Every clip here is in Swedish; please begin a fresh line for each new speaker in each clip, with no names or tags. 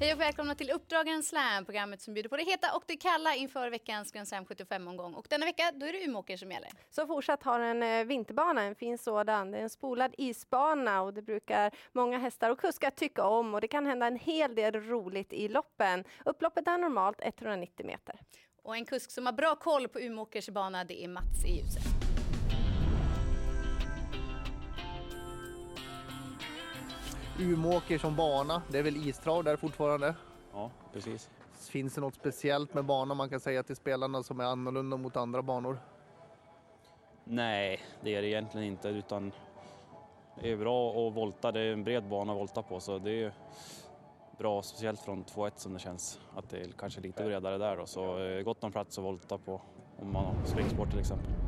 Hej och välkomna till Uppdragen Slam, programmet som bjuder på det heta och det kalla inför veckans Grand Slam 75-omgång. Och denna vecka då är det Umeåker som gäller.
Så fortsatt har en eh, vinterbana, en fin sådan. Det är en spolad isbana och det brukar många hästar och kuskar tycka om och det kan hända en hel del roligt i loppen. Upploppet är normalt 190 meter.
Och en kusk som har bra koll på Umeåkers bana det är Mats i ljuset.
Umeåker som bana, det är väl istrav där fortfarande?
Ja, precis.
Finns det något speciellt med banan man kan säga till spelarna som är annorlunda mot andra banor?
Nej, det är det egentligen inte utan det är bra att volta. Det är en bred bana att volta på så det är bra, speciellt från 2-1 som det känns. Att det är kanske lite bredare där då. Så eh, gott om plats att volta på om man har springsport till exempel.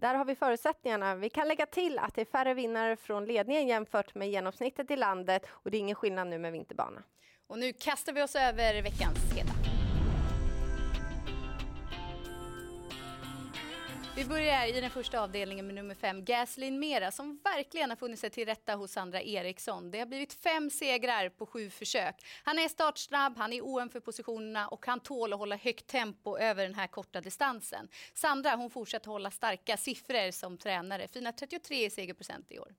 Där har vi förutsättningarna. Vi kan lägga till att det är färre vinnare från ledningen jämfört med genomsnittet i landet och det är ingen skillnad nu med vinterbana.
Och nu kastar vi oss över veckans heta. Vi börjar i den första avdelningen med nummer fem, Gaslin Mera, som verkligen har funnit sig till rätta hos Sandra Eriksson. Det har blivit fem segrar på sju försök. Han är startsnabb, han är oen för positionerna och han tål att hålla högt tempo över den här korta distansen. Sandra hon fortsätter hålla starka siffror som tränare. Fina 33 i segerprocent i år.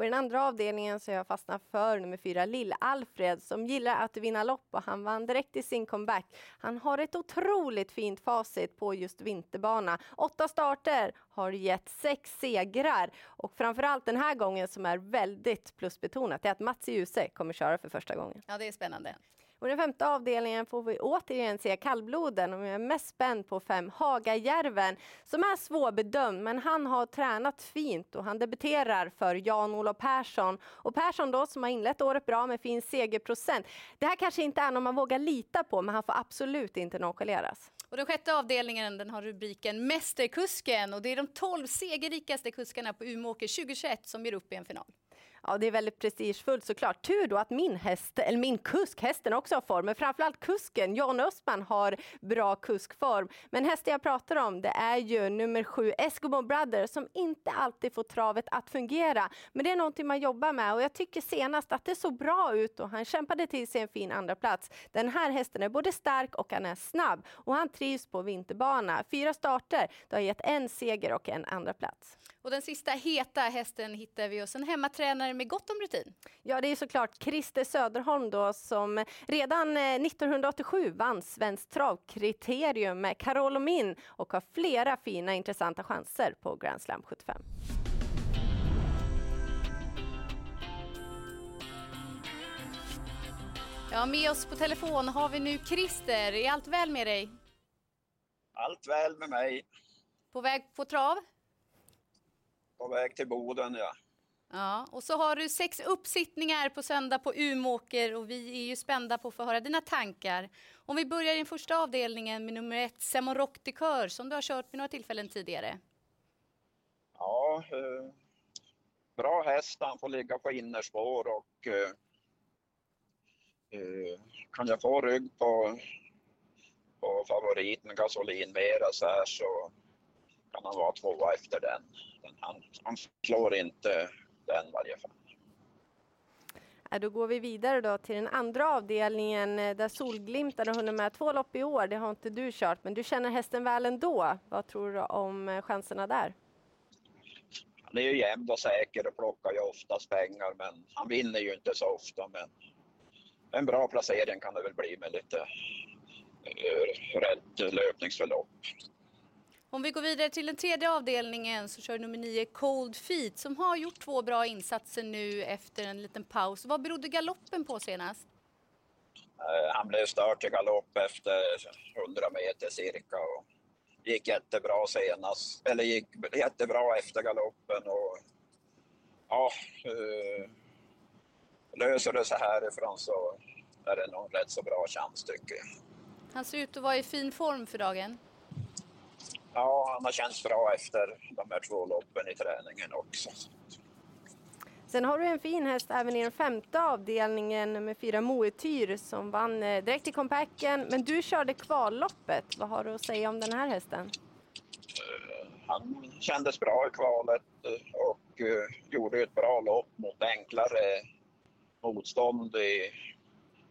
Och I den andra avdelningen så har jag fastnat för nummer fyra, Lill-Alfred, som gillar att vinna lopp och han vann direkt i sin comeback. Han har ett otroligt fint facit på just vinterbana. Åtta starter har gett sex segrar och framförallt den här gången som är väldigt plusbetonat är att Mats Djuse kommer köra för första gången.
Ja, det är spännande.
Och den femte avdelningen får vi återigen se kallbloden och jag är mest spänd på fem Hagajärven som är svårbedömd men han har tränat fint och han debuterar för Jan-Olof Persson. Och Persson då som har inlett året bra med fin segerprocent. Det här kanske inte är någon man vågar lita på men han får absolut inte nonchaleras.
Och den sjätte avdelningen den har rubriken Mästerkusken och det är de tolv segerrikaste kuskarna på Umeåker 2021 som ger upp i en final.
Ja, det är väldigt prestigefullt såklart. Tur då att min häst, eller min kusk, hästen också har form, men framförallt kusken, Jan Östman, har bra kuskform. Men hästen jag pratar om, det är ju nummer sju, Eskimo Brother som inte alltid får travet att fungera. Men det är någonting man jobbar med och jag tycker senast att det såg bra ut och han kämpade till sig en fin andra plats. Den här hästen är både stark och han är snabb och han trivs på vinterbana. Fyra starter, det har gett en seger och en andra plats.
Och den sista heta hästen hittar vi hos en hemmatränare med gott om rutin.
Ja, det är såklart Christer Söderholm då som redan 1987 eh, vann Svenskt travkriterium med Carolo Min och har flera fina intressanta chanser på Grand Slam 75.
Ja, med oss på telefon har vi nu Christer. Är allt väl med dig?
Allt väl med mig.
På väg på trav?
På väg till Boden, ja.
Ja, och så har du sex uppsittningar på söndag på Umåker och vi är ju spända på att få höra dina tankar. Om vi börjar i den första avdelningen med nummer ett, Semon Rockdikör, som du har kört vid några tillfällen tidigare.
Ja, eh, bra häst. Han får ligga på innerspår och eh, eh kan jag få rygg på, på favoriten Gasolin Vera så här så kan han vara tvåa efter den. den han, han slår inte den varje fall.
Då går vi vidare då till den andra avdelningen eh, där Solglimtar har hunnit med två lopp i år. Det har inte du kört, men du känner hästen väl ändå. Vad tror du om eh, chanserna där?
Han är ju jämn och säker och plockar ju oftast pengar, men han vinner ju inte så ofta. Men en bra placering kan det väl bli med lite eh, rätt löpningsförlopp.
Om vi går vidare till den tredje avdelningen så kör nummer nio Cold Feet som har gjort två bra insatser nu efter en liten paus. Vad berodde galoppen på senast?
Uh, han blev stört i galopp efter 100 meter cirka och gick jättebra senast, eller gick jättebra efter galoppen och ja, uh, löser det sig härifrån så är det nog rätt så bra chans tycker jag.
Han ser ut att vara i fin form för dagen.
Ja, han har känts bra efter de här två loppen i träningen också.
Sen har du en fin häst även i den femte avdelningen med fyra Moetyr som vann eh, direkt i compacken. Men du körde kvalloppet. Vad har du att säga om den här hästen?
Uh, han kändes bra i kvalet eh, och gjorde ett bra lopp mot enklare motstånd i,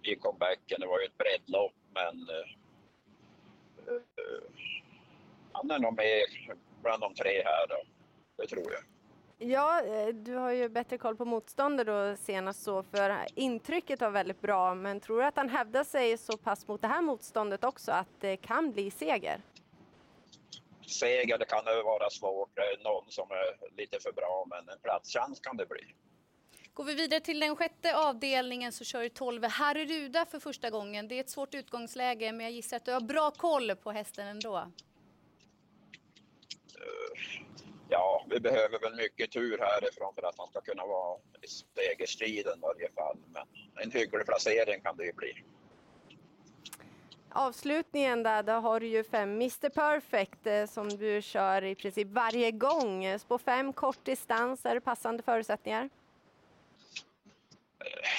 i comebacken. Det var ju ett breddlopp men eh, eh, han är nog med bland de tre här då. Det tror jag.
Ja, eh, du har ju bättre koll på motståndet då senast så, för intrycket var väldigt bra. Men tror du att han hävdar sig så pass mot det här motståndet också att det kan bli seger?
Seger, det kan ju vara svårt. Någon som är lite för bra, men en platschans kan det bli.
Går vi vidare till den sjätte avdelningen så kör 12 Harry Ruda för första gången. Det är ett svårt utgångsläge, men jag gissar att du har bra koll på hästen ändå.
Ja, vi behöver väl mycket tur härifrån för att han ska kunna vara i segerstriden i varje fall. Men en hygglig placering kan det ju bli.
Avslutningen där, då har du ju fem Mr Perfect eh, som du kör i princip varje gång. Spår fem, kort distans, är det passande förutsättningar?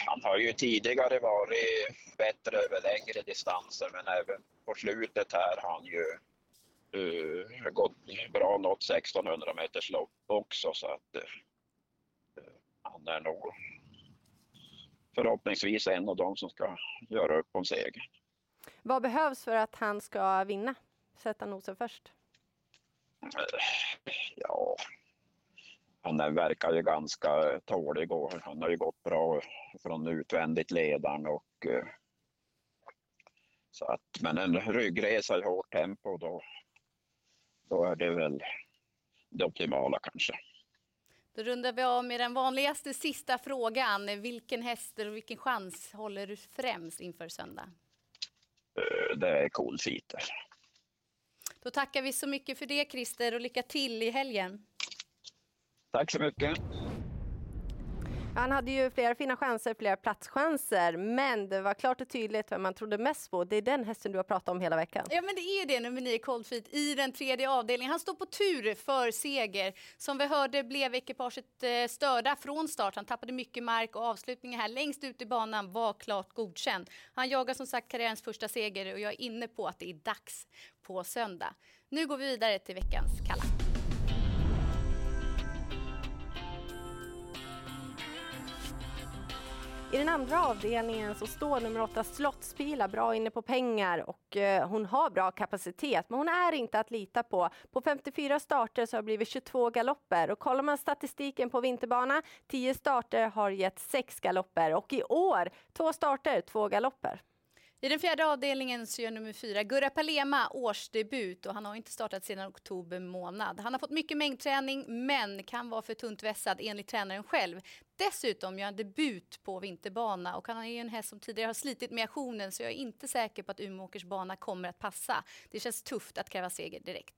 Han har ju tidigare varit bättre över längre distanser men även på slutet här har han ju uh, gått bra nått 1600 meters lopp också så att uh, han är nog förhoppningsvis en av dem som ska göra upp om seger.
Vad behövs för att han ska vinna? Sätta nosen först.
Ja, han verkar ju ganska tålig och han har ju gått bra från utvändigt ledaren och så att, men en ryggresa i hårt tempo då, då är det väl det optimala kanske.
Då rundar vi av med den vanligaste sista frågan. Vilken häst och vilken chans håller du främst inför söndag?
Det är Coolfeater.
Då tackar vi så mycket för det Christer och lycka till i helgen.
Tack så mycket.
Han hade ju flera fina chanser, flera platschanser, men det var klart och tydligt vem man trodde mest på. Det är den hästen du har pratat om hela veckan.
Ja, men det är det, nummer nio Coldfeet i den tredje avdelningen. Han står på tur för seger. Som vi hörde blev ekipaget eh, störda från start. Han tappade mycket mark och avslutningen här längst ut i banan var klart godkänd. Han jagar som sagt karriärens första seger och jag är inne på att det är dags på söndag. Nu går vi vidare till veckans kalla.
I den andra avdelningen så står nummer åtta Slottspila bra inne på pengar och eh, hon har bra kapacitet, men hon är inte att lita på. På 54 starter så har det blivit 22 galopper och kollar man statistiken på vinterbana, 10 starter har gett 6 galopper och i år två starter, två galopper.
I den fjärde avdelningen så gör nummer fyra Gurra Palema årsdebut och han har inte startat sedan oktober månad. Han har fått mycket mängdträning men kan vara för tunt vässad enligt tränaren själv. Dessutom gör han debut på vinterbana och han är ju en häst som tidigare har slitit med aktionen så jag är inte säker på att Umeåkers bana kommer att passa. Det känns tufft att kräva seger direkt.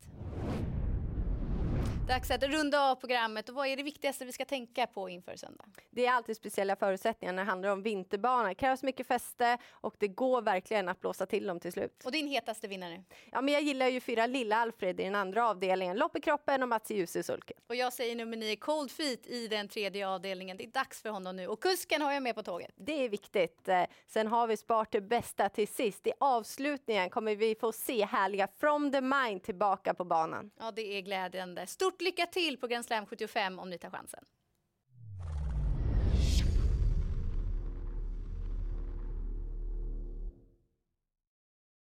Dags att runda av programmet. Och vad är det viktigaste vi ska tänka på inför söndag?
Det är alltid speciella förutsättningar när det handlar om vinterbana. Det krävs mycket fäste och det går verkligen att blåsa till dem till slut.
Och din hetaste vinnare?
Ja, men jag gillar ju fyra Lilla Alfred i den andra avdelningen. Lopp i kroppen och Mats Ljus i sulken.
Och jag säger nummer nio Cold Feet i den tredje avdelningen. Det är dags för honom nu. Och kusken har jag med på tåget.
Det är viktigt. Eh, sen har vi spart det bästa till sist. I avslutningen kommer vi få se härliga From the Mind tillbaka på banan.
Ja, det är glädjande. Stort lycka till på Grand Slam 75 om ni tar chansen.